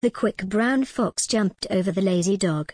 The quick brown fox jumped over the lazy dog.